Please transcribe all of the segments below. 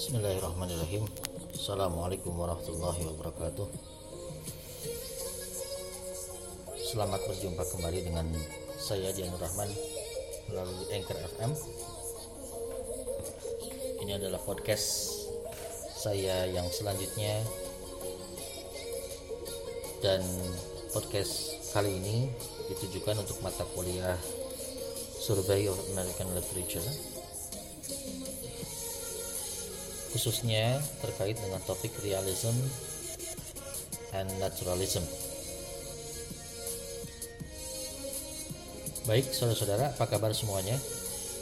Bismillahirrahmanirrahim. Assalamualaikum warahmatullahi wabarakatuh. Selamat berjumpa kembali dengan saya Dianur Rahman melalui Anchor FM Ini adalah podcast saya yang selanjutnya. Dan podcast kali ini ditujukan untuk mata kuliah Survey of American Literature khususnya terkait dengan topik realism and naturalism. Baik, saudara-saudara, apa kabar semuanya?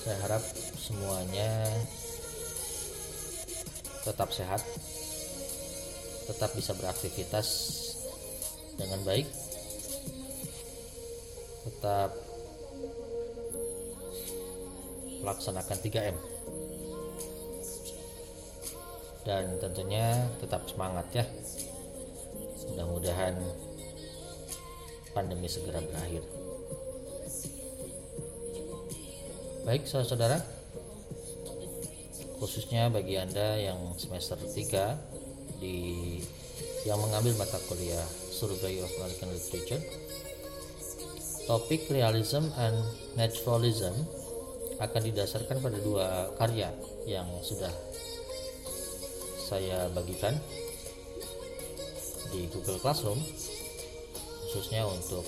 Saya harap semuanya tetap sehat, tetap bisa beraktivitas dengan baik, tetap melaksanakan 3M dan tentunya tetap semangat ya. Mudah-mudahan pandemi segera berakhir. Baik saudara-saudara. Khususnya bagi anda yang semester 3 di yang mengambil mata kuliah Survey of American Literature topik realism and naturalism akan didasarkan pada dua karya yang sudah saya bagikan di Google Classroom khususnya untuk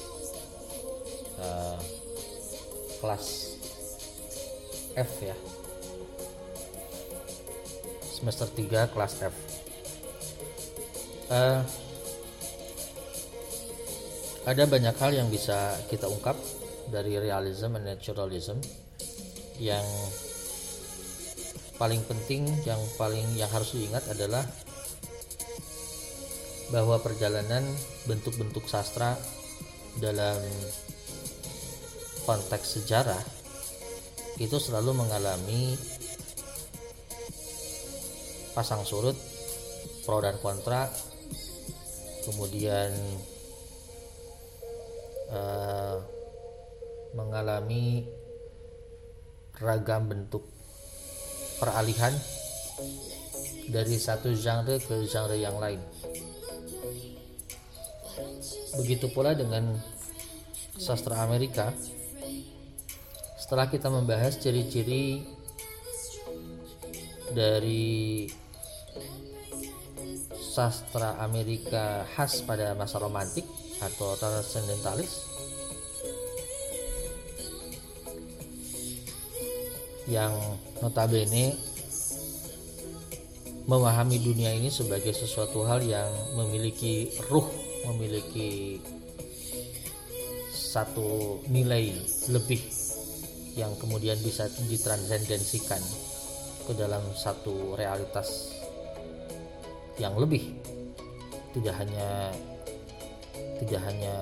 uh, kelas F ya. Semester 3 kelas F. Uh, ada banyak hal yang bisa kita ungkap dari realism and naturalism yang paling penting yang paling yang harus diingat adalah bahwa perjalanan bentuk-bentuk sastra dalam konteks sejarah itu selalu mengalami pasang surut pro dan kontra. Kemudian uh, mengalami ragam bentuk peralihan dari satu genre ke genre yang lain. Begitu pula dengan sastra Amerika. Setelah kita membahas ciri-ciri dari sastra Amerika khas pada masa romantik atau transcendentalis yang notabene memahami dunia ini sebagai sesuatu hal yang memiliki ruh, memiliki satu nilai lebih yang kemudian bisa ditransendensikan ke dalam satu realitas yang lebih. Tidak hanya tidak hanya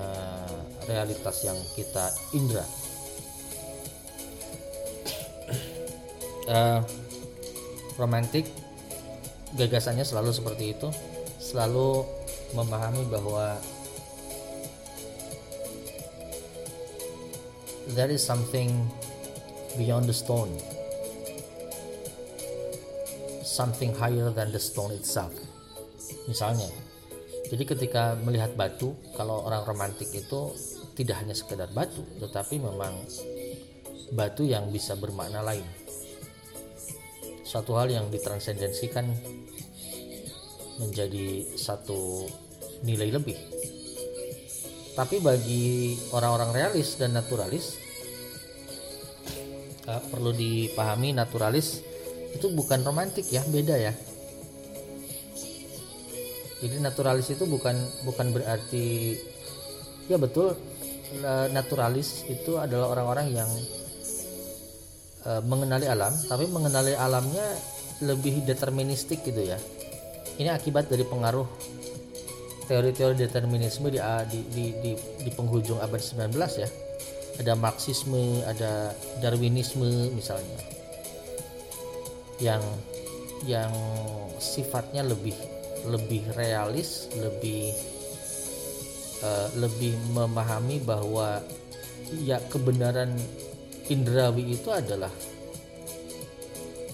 realitas yang kita indra uh, romantik gagasannya selalu seperti itu. Selalu memahami bahwa there is something beyond the stone. Something higher than the stone itself misalnya. Jadi ketika melihat batu kalau orang romantik itu tidak hanya sekedar batu tetapi memang batu yang bisa bermakna lain suatu hal yang ditransendensikan menjadi satu nilai lebih. Tapi bagi orang-orang realis dan naturalis uh, perlu dipahami naturalis itu bukan romantik ya, beda ya. Jadi naturalis itu bukan bukan berarti ya betul naturalis itu adalah orang-orang yang e, mengenali alam tapi mengenali alamnya lebih deterministik gitu ya. Ini akibat dari pengaruh teori-teori determinisme di, di, di, di, di penghujung abad 19 ya. Ada marxisme ada darwinisme misalnya yang yang sifatnya lebih lebih realis lebih uh, lebih memahami bahwa ya kebenaran indrawi itu adalah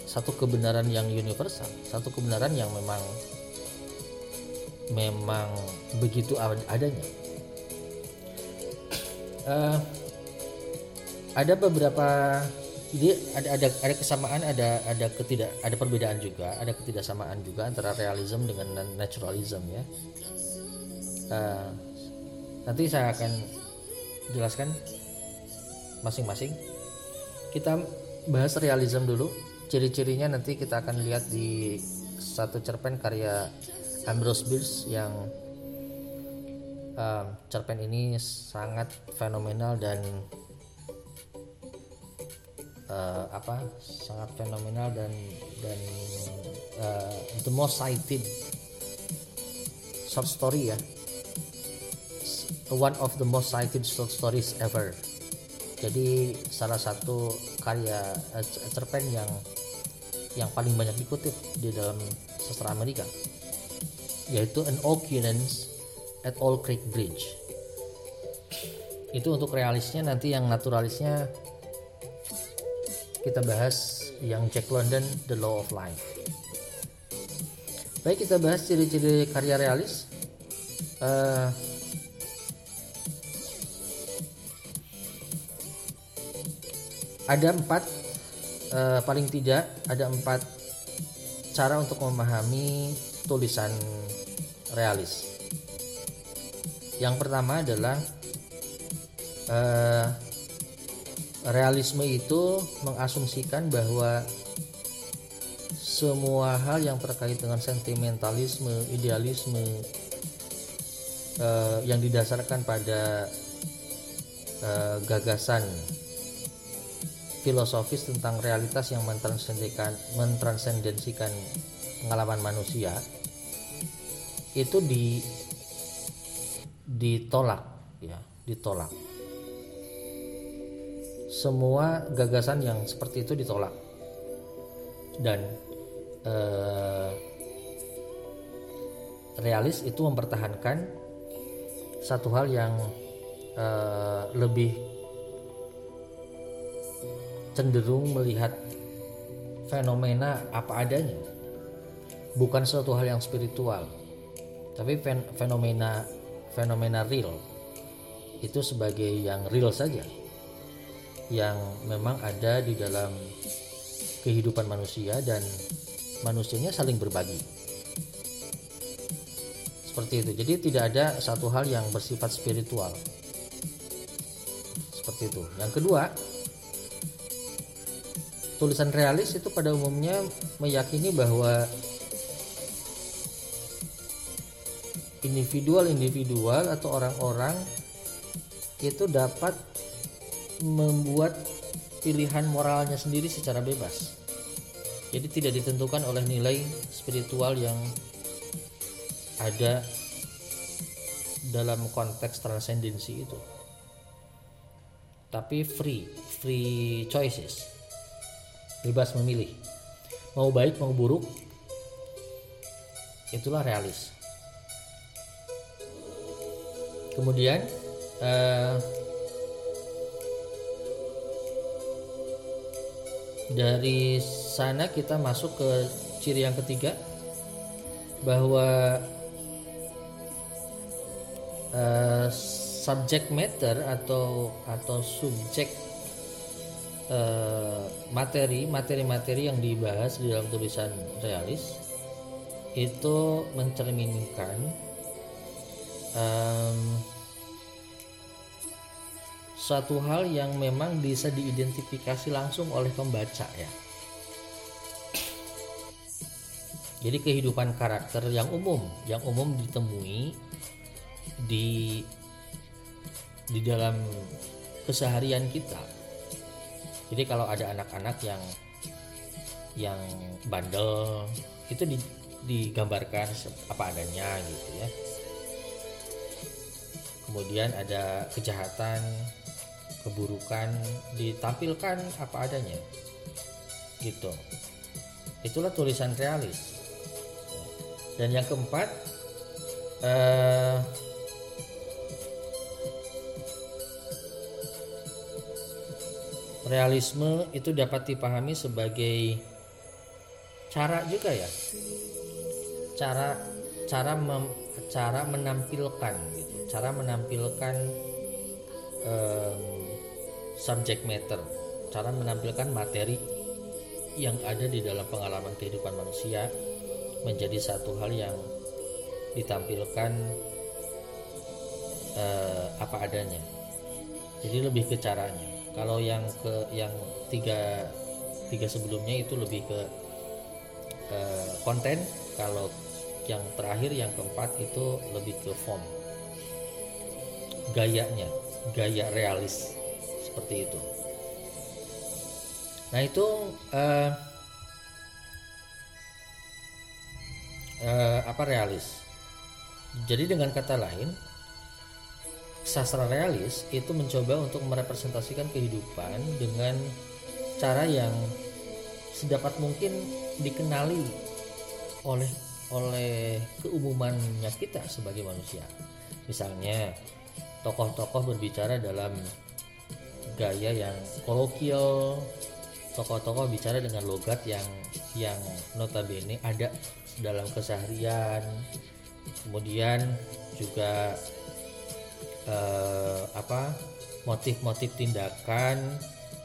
satu kebenaran yang universal satu kebenaran yang memang memang begitu adanya. Uh, ada beberapa jadi ada ada ada kesamaan ada ada ketidak ada perbedaan juga ada ketidaksamaan juga antara realism dengan naturalism ya. Uh, nanti saya akan jelaskan masing-masing kita bahas realism dulu. Ciri-cirinya nanti kita akan lihat di satu cerpen karya Ambrose Bierce yang um, cerpen ini sangat fenomenal dan uh, apa sangat fenomenal dan dan uh, the most cited short story ya. One of the most cited short stories ever jadi salah satu karya cerpen yang yang paling banyak dikutip di dalam sastra Amerika yaitu an occurrence at Old Creek Bridge. Itu untuk realisnya nanti yang naturalisnya kita bahas yang Jack London The Law of Life. Baik kita bahas ciri-ciri karya realis. Uh, ada empat uh, paling tidak ada empat cara untuk memahami tulisan realis. Yang pertama adalah uh, realisme itu mengasumsikan bahwa semua hal yang terkait dengan sentimentalisme, idealisme uh, yang didasarkan pada uh, gagasan filosofis tentang realitas yang mentransendensikan pengalaman manusia itu di ditolak ya ditolak. Semua gagasan yang seperti itu ditolak. Dan eh, realis itu mempertahankan satu hal yang eh, lebih cenderung melihat fenomena apa adanya. Bukan suatu hal yang spiritual tapi fenomena fenomena real. Itu sebagai yang real saja yang memang ada di dalam kehidupan manusia dan manusianya saling berbagi. Seperti itu. Jadi tidak ada satu hal yang bersifat spiritual. Seperti itu. Yang kedua tulisan realis itu pada umumnya meyakini bahwa individual-individual atau orang-orang itu dapat membuat pilihan moralnya sendiri secara bebas. Jadi tidak ditentukan oleh nilai spiritual yang ada dalam konteks transendensi itu. Tapi free, free choices. Bebas memilih. Mau baik mau buruk. Itulah realis. kemudian uh, dari sana kita masuk ke ciri yang ketiga bahwa uh, subject matter atau atau subjek materi materi-materi yang dibahas di dalam tulisan realis itu mencerminkan um, suatu hal yang memang bisa diidentifikasi langsung oleh pembaca ya. Jadi kehidupan karakter yang umum, yang umum ditemui di di dalam keseharian kita. Jadi kalau ada anak-anak yang yang bandel itu digambarkan apa adanya gitu ya. Kemudian ada kejahatan keburukan ditampilkan apa adanya. Gitu. Itulah tulisan realis. Dan yang keempat eh, realisme itu dapat dipahami sebagai cara juga ya. Cara cara mem, cara menampilkan gitu. Cara menampilkan um, subject matter. Cara menampilkan materi yang ada di dalam pengalaman kehidupan manusia menjadi satu hal yang ditampilkan uh, apa adanya. Jadi lebih ke caranya kalau yang ke yang tiga tiga sebelumnya itu lebih ke uh, konten. Kalau yang terakhir yang keempat itu lebih ke form. Gayanya gaya realis seperti itu. Nah itu uh, uh, apa realis? Jadi dengan kata lain sastra realis itu mencoba untuk merepresentasikan kehidupan dengan cara yang sedapat mungkin dikenali oleh oleh keumumannya kita sebagai manusia. Misalnya, tokoh-tokoh berbicara dalam gaya yang kolokial, tokoh-tokoh bicara dengan logat yang yang notabene ada dalam keseharian. Kemudian juga eh, apa motif-motif tindakan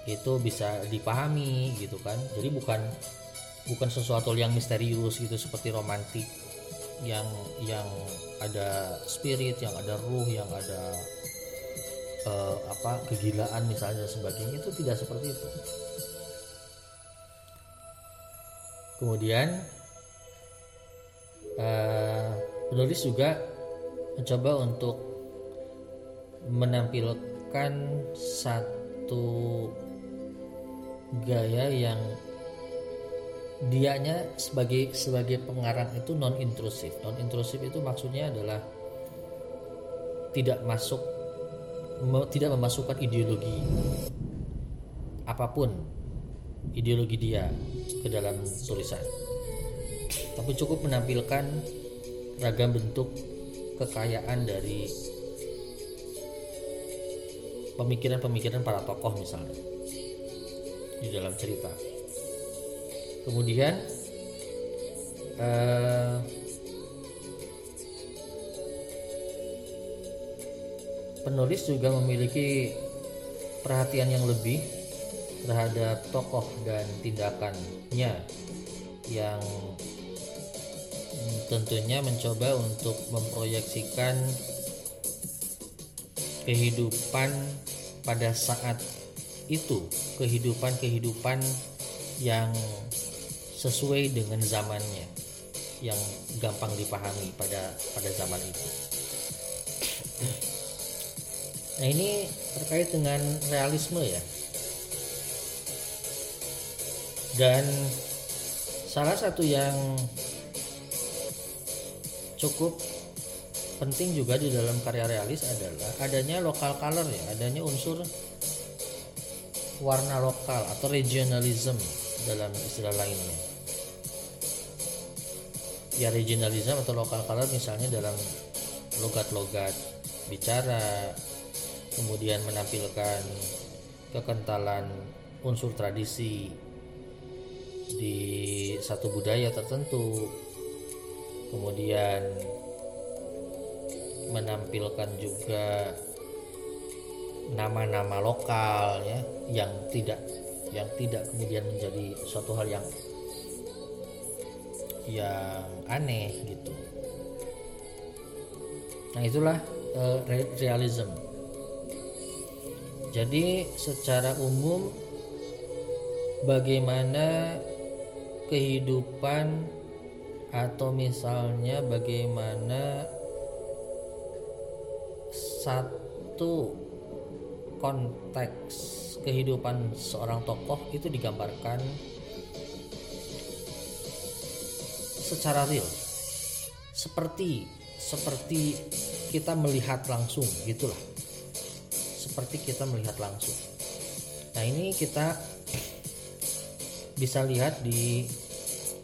itu bisa dipahami gitu kan. Jadi bukan bukan sesuatu yang misterius gitu seperti romantik yang yang ada spirit yang ada ruh yang ada uh, apa kegilaan misalnya sebagainya itu tidak seperti itu kemudian uh, penulis juga mencoba untuk menampilkan satu gaya yang dianya sebagai sebagai pengarang itu non intrusif non intrusif itu maksudnya adalah tidak masuk tidak memasukkan ideologi apa pun ideologi dia ke dalam tulisan. Tapi cukup menampilkan ragam bentuk kekayaan dari pemikiran-pemikiran para tokoh misalnya di dalam cerita. Kemudian uh, penulis juga memiliki perhatian yang lebih terhadap tokoh dan tindakannya yang tentunya mencoba untuk memproyeksikan kehidupan pada saat itu kehidupan-kehidupan yang sesuai dengan zamannya yang gampang dipahami pada pada zaman itu. Nah ini terkait dengan realisme ya. Dan salah satu yang cukup penting juga di dalam karya realis adalah adanya lokal color ya, adanya unsur warna lokal atau regionalism dalam istilah lainnya. Ya regionalism atau lokal color misalnya dalam logat-logat bicara kemudian menampilkan kekentalan unsur tradisi di satu budaya tertentu kemudian menampilkan juga nama-nama lokal ya yang tidak yang tidak kemudian menjadi suatu hal yang yang aneh gitu. Nah itulah uh, realism. Jadi secara umum bagaimana kehidupan atau misalnya bagaimana satu konteks kehidupan seorang tokoh itu digambarkan secara real. Seperti seperti kita melihat langsung gitulah. Seperti kita melihat langsung. Nah ini kita bisa lihat di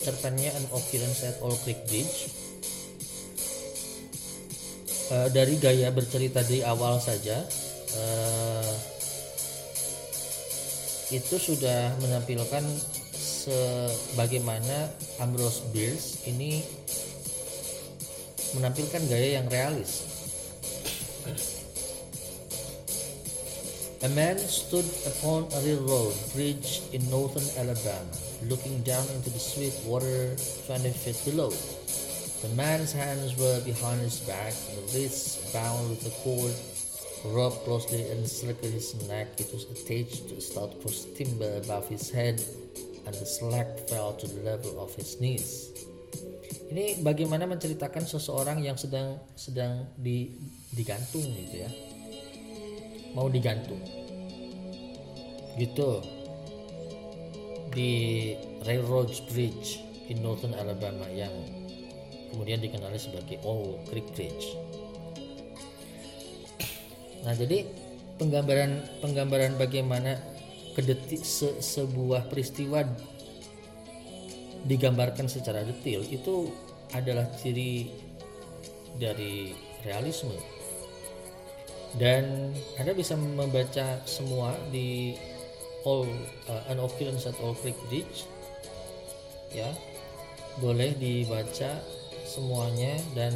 cerpennya An Occurrence at All Creek Bridge uh, dari gaya bercerita di awal saja uh, itu sudah menampilkan sebagaimana Ambrose Bierce ini menampilkan gaya yang realis. A man stood upon a railroad bridge in northern Alabama, looking down into the sweet water 20 feet below. The man's hands were behind his back, the wrists bound with a cord rubbed closely encircled his neck. It was attached to a stout cross timber above his head, and the slack fell to the level of his knees. Ini bagaimana menceritakan seseorang yang sedang sedang di digantung gitu ya. Mau digantung. Gitu. Di Railroad Bridge in Northern Alabama yang kemudian dikenali sebagai Owl Creek Bridge. Nah, jadi penggambaran penggambaran bagaimana kedetik se, sebuah peristiwa digambarkan secara detail itu adalah ciri dari realisme. Dan Anda bisa membaca semua di All uh, An Occurrence at All Creek Bridge. Ya. Boleh dibaca semuanya dan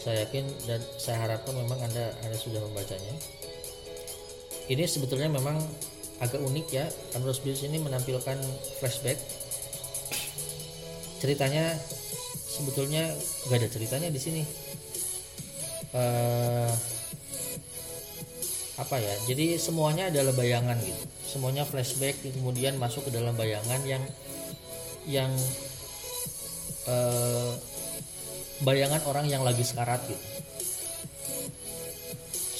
saya yakin dan saya harapkan memang anda anda sudah membacanya. Ini sebetulnya memang agak unik ya Ambrose Bierce ini menampilkan flashback. Ceritanya sebetulnya gak ada ceritanya di sini. Uh, apa ya jadi semuanya adalah bayangan gitu. Semuanya flashback kemudian masuk ke dalam bayangan yang yang uh, bayangan orang yang lagi sekarat gitu.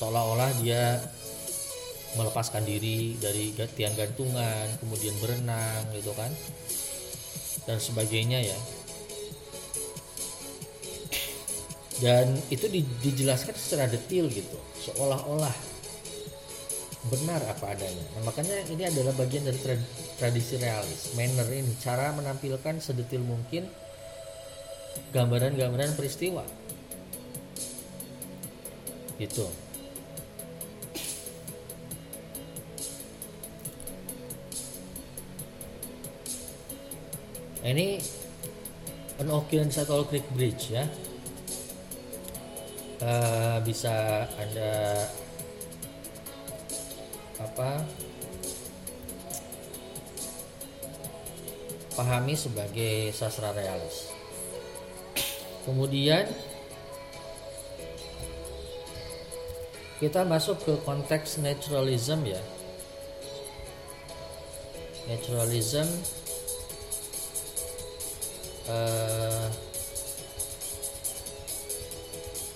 Seolah-olah dia melepaskan diri dari tiang gantungan kemudian berenang gitu kan. Dan sebagainya ya. Dan itu dijelaskan secara detail gitu. Seolah-olah benar apa adanya. Nah, makanya ini adalah bagian dari tradisi realis. Manner ini cara menampilkan sedetail mungkin gambaran-gambaran peristiwa. Gitu. Ini an occurrence at Creek Bridge ya. Uh, bisa anda apa pahami sebagai sastra realis kemudian kita masuk ke konteks naturalism ya. Naturalism uh,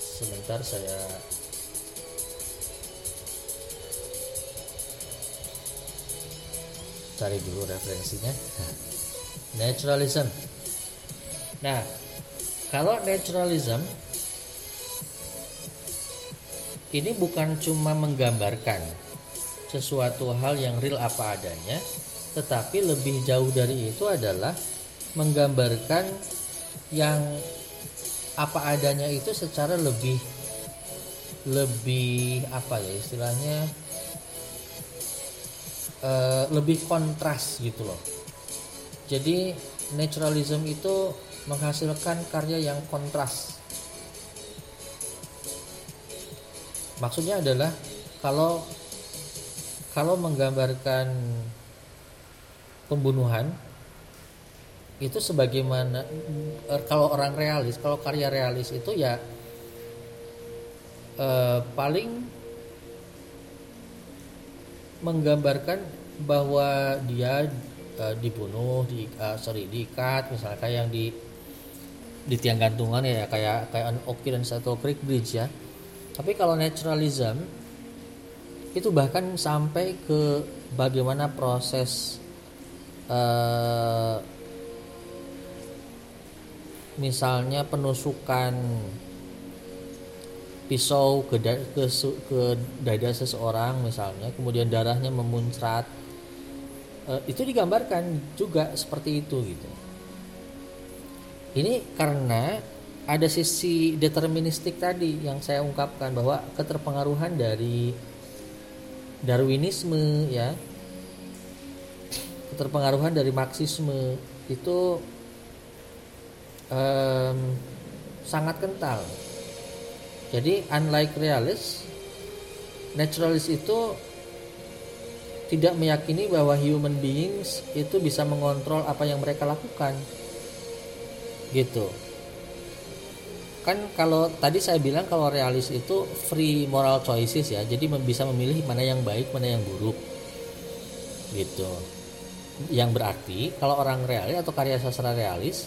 sebentar saya cari dulu referensinya. Naturalism. Nah kalau naturalism ini bukan cuma menggambarkan sesuatu hal yang real apa adanya, tetapi lebih jauh dari itu adalah menggambarkan yang apa adanya itu secara lebih lebih apa ya istilahnya uh, lebih kontras gitu loh. Jadi naturalism itu menghasilkan karya yang kontras. Maksudnya adalah kalau kalau menggambarkan pembunuhan itu sebagaimana er, kalau orang realis, kalau karya realis itu ya eh, paling menggambarkan bahwa dia uh, dibunuh di uh, sorry diikat misalnya kayak yang di di tiang gantungan ya kayak kayak an occurrence atau creek bridge ya. Tapi kalau naturalism itu bahkan sampai ke bagaimana proses uh, misalnya penusukan pisau ke, da ke, ke dada seseorang misalnya kemudian darahnya memuncrat uh, itu digambarkan juga seperti itu gitu ini karena ada sisi deterministik tadi yang saya ungkapkan bahwa keterpengaruhan dari Darwinisme ya keterpengaruhan dari marxisme itu um, sangat kental. Jadi unlike realis naturalis itu tidak meyakini bahwa human beings itu bisa mengontrol apa yang mereka lakukan gitu. Kan kalau tadi saya bilang kalau realis itu free moral choices ya. Jadi bisa memilih mana yang baik mana yang buruk. Gitu. Yang berarti kalau orang realis atau karya sastra realis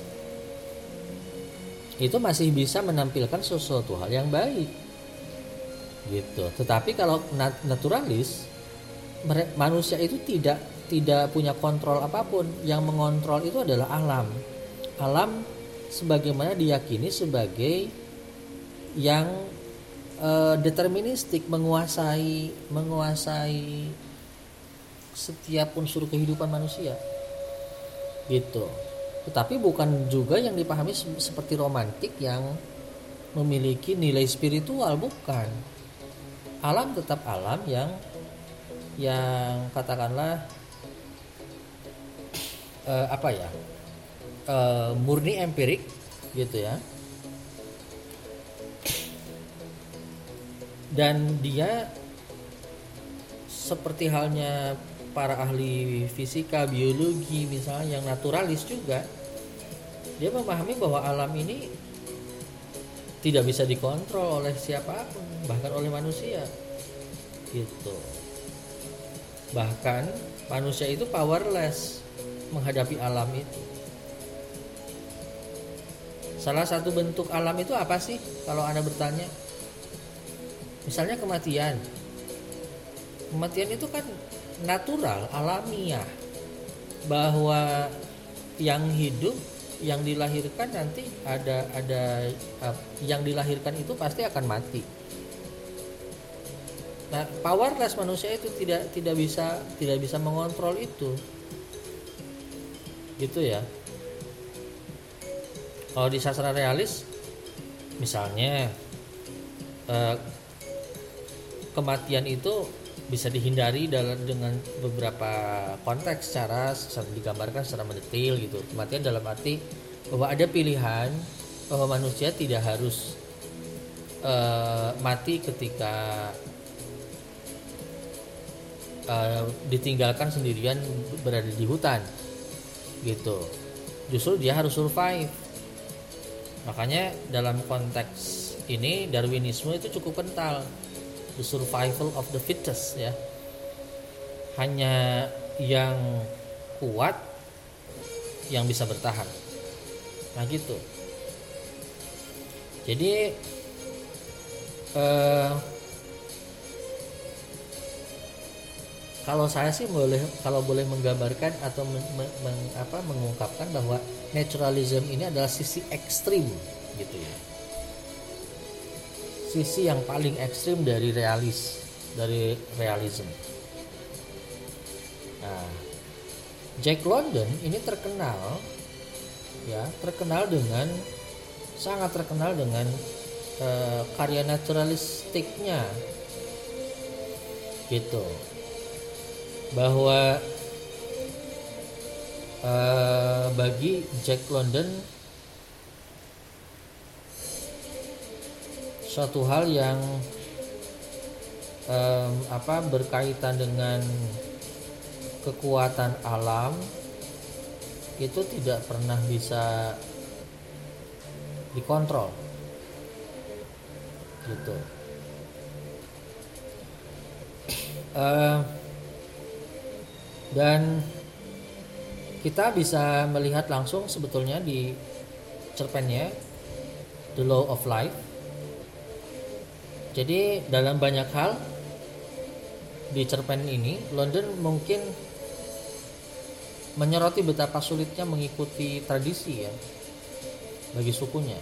itu masih bisa menampilkan sesuatu hal yang baik. Gitu. Tetapi kalau naturalis manusia itu tidak tidak punya kontrol apa pun. Yang mengontrol itu adalah alam. Alam sebagaimana diyakini sebagai yang uh, deterministik menguasai menguasai setiap unsur kehidupan manusia. Gitu. Tetapi bukan juga yang dipahami seperti romantik yang memiliki nilai spiritual bukan. Alam tetap alam yang yang katakanlah uh, apa ya uh, murni empirik gitu ya. Dan dia seperti halnya para ahli fisika biologi misalnya yang naturalis juga dia memahami bahwa alam ini tidak bisa dikontrol oleh siapa pun bahkan oleh manusia gitu. Bahkan manusia itu powerless menghadapi alam itu Salah satu bentuk alam itu apa sih? Kalau Anda bertanya. Misalnya kematian. Kematian itu kan natural, alamiah. Bahwa yang hidup, yang dilahirkan nanti ada ada yang dilahirkan itu pasti akan mati. Nah, powerless manusia itu tidak tidak bisa tidak bisa mengontrol itu. Gitu ya kalau di sastra realis misalnya eh, kematian itu bisa dihindari dalam dengan beberapa konteks secara, secara digambarkan secara mendetail gitu. Kematian dalam arti bahwa ada pilihan bahwa manusia tidak harus uh, mati ketika uh, ditinggalkan sendirian berada di hutan gitu. Justru dia harus survive Makanya dalam konteks ini Darwinisme itu cukup kental the survival of the fittest ya. Hanya yang kuat yang bisa bertahan. Nah gitu. Jadi eh, kalau saya sih boleh kalau boleh menggambarkan atau men, men, apa, mengungkapkan bahwa naturalism ini adalah sisi ekstrim gitu ya. Sisi yang paling ekstrim dari realis dari realism. Nah Jack London ini terkenal ya terkenal dengan sangat terkenal dengan uh, karya naturalistiknya. Gitu bahwa uh, bagi Jack London suatu hal yang um, apa berkaitan dengan kekuatan alam itu tidak pernah bisa dikontrol. Gitu. Uh, dan kita bisa melihat langsung sebetulnya di cerpennya The Law of Life. Jadi dalam banyak hal di cerpen ini London mungkin menyoroti betapa sulitnya mengikuti tradisi ya bagi sukunya.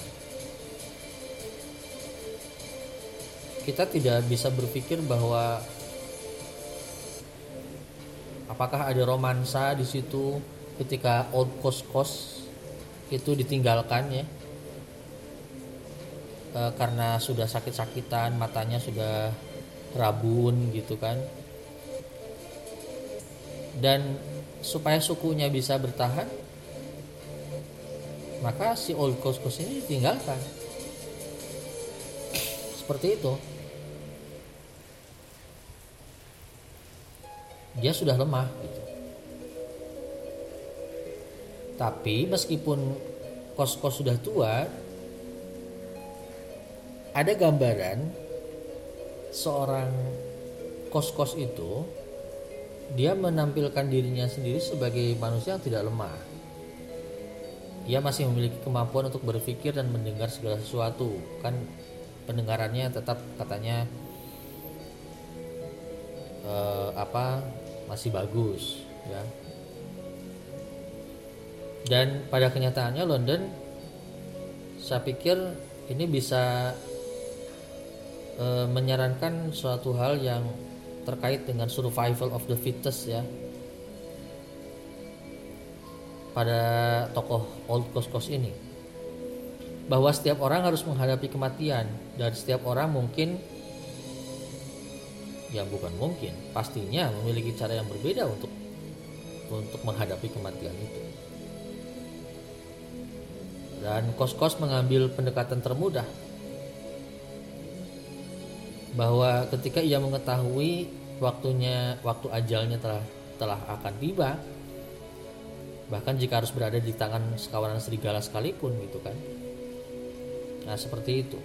Kita tidak bisa berpikir bahwa apakah ada romansa di situ ketika old cost itu ditinggalkan ya? E, karena sudah sakit-sakitan matanya sudah rabun gitu kan? Dan supaya sukunya bisa bertahan maka si old coast ini ditinggalkan. Seperti itu dia sudah lemah gitu. Tapi meskipun kos-kos sudah tua, ada gambaran seorang kos-kos itu dia menampilkan dirinya sendiri sebagai manusia yang tidak lemah. Ia masih memiliki kemampuan untuk berpikir dan mendengar segala sesuatu. Kan pendengarannya tetap katanya eh, apa masih bagus ya. Dan pada kenyataannya London saya pikir ini bisa e, menyarankan suatu hal yang terkait dengan survival of the fittest ya. Pada tokoh Old Coast ini. Bahwa setiap orang harus menghadapi kematian dan setiap orang mungkin yang bukan mungkin pastinya memiliki cara yang berbeda untuk untuk menghadapi kematian itu. Dan kos-kos mengambil pendekatan termudah. Bahwa ketika ia mengetahui waktunya waktu ajalnya telah telah akan tiba bahkan jika harus berada di tangan sekawanan serigala sekalipun gitu kan. Nah seperti itu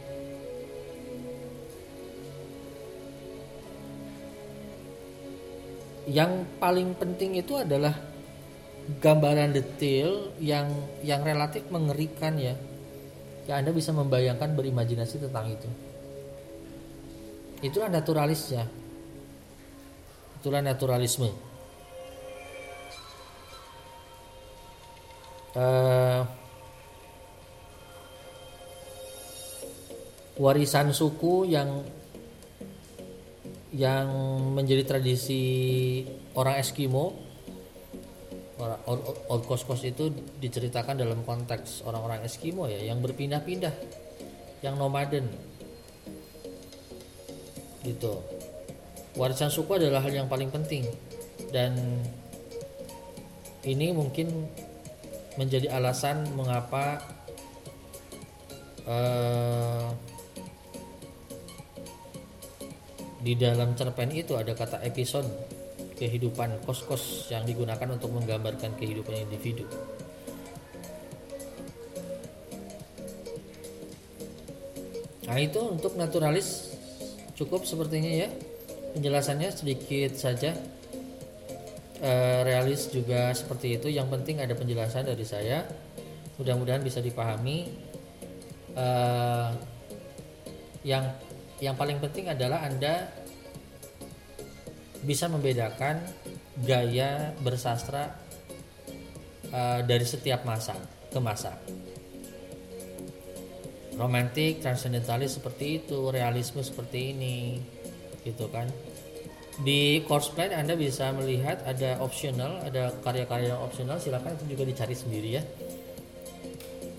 yang paling penting itu adalah gambaran detail yang yang relatif mengerikan ya. Ya Anda bisa membayangkan berimajinasi tentang itu. Itulah naturalisnya. Itulah naturalisme. Uh, warisan suku yang yang menjadi tradisi orang Eskimo orang old coast coast itu diceritakan dalam konteks orang-orang Eskimo ya yang berpindah-pindah yang nomaden. Gitu. Warisan suku adalah hal yang paling penting. Dan ini mungkin menjadi alasan mengapa uh, di dalam cerpen itu ada kata episode kehidupan kos-kos yang digunakan untuk menggambarkan kehidupan individu. Nah itu untuk naturalis cukup sepertinya ya. Penjelasannya sedikit saja. E, realis juga seperti itu. Yang penting ada penjelasan dari saya. Mudah-mudahan bisa dipahami. E, yang yang paling penting adalah Anda bisa membedakan gaya bersastra uh, dari setiap masa ke masa. Romantik, transcendentalis seperti itu, realisme seperti ini, gitu kan. Di course plan Anda bisa melihat ada optional, ada karya-karya optional, silakan itu juga dicari sendiri ya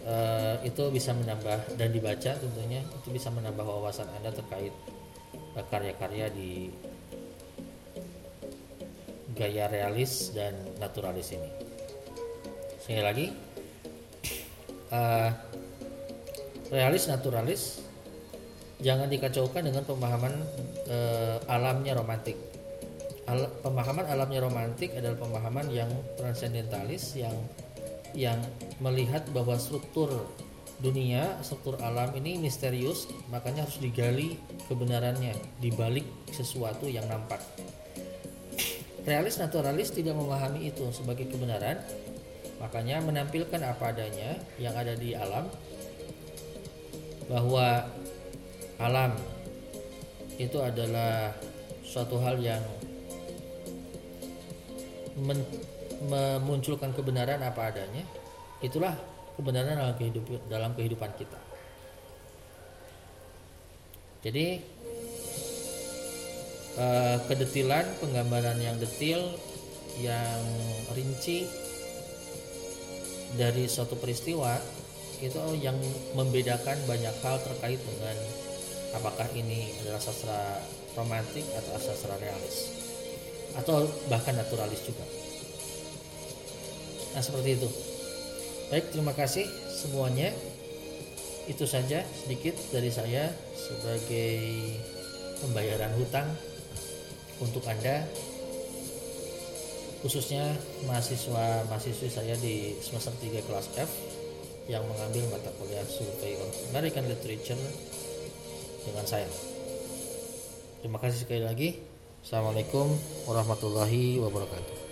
uh, itu bisa menambah dan dibaca tentunya itu bisa menambah wawasan anda terkait karya karya-karya di gaya realis dan naturalis ini. Sekali lagi, uh, realis naturalis jangan dikacaukan dengan pemahaman uh, alamnya romantik. Al pemahaman alamnya romantik adalah pemahaman yang transcendentalis yang yang melihat bahwa struktur dunia, struktur alam ini misterius, makanya harus digali kebenarannya di balik sesuatu yang nampak. Realis naturalis tidak memahami itu sebagai kebenaran, makanya menampilkan apa adanya yang ada di alam bahwa alam itu adalah suatu hal yang memunculkan kebenaran apa adanya itulah kebenaran dalam kehidupan dalam kehidupan kita jadi eh, kedetilan penggambaran yang detil yang rinci dari suatu peristiwa itu yang membedakan banyak hal terkait dengan apakah ini adalah sastra romantik atau sastra realis atau bahkan naturalis juga. Nah seperti itu baik terima kasih semuanya itu saja sedikit dari saya sebagai pembayaran hutang untuk anda khususnya mahasiswa mahasiswi saya di semester 3 kelas F yang mengambil mata kuliah survei American Literature dengan saya. Terima kasih sekali lagi. Assalamualaikum warahmatullahi wabarakatuh.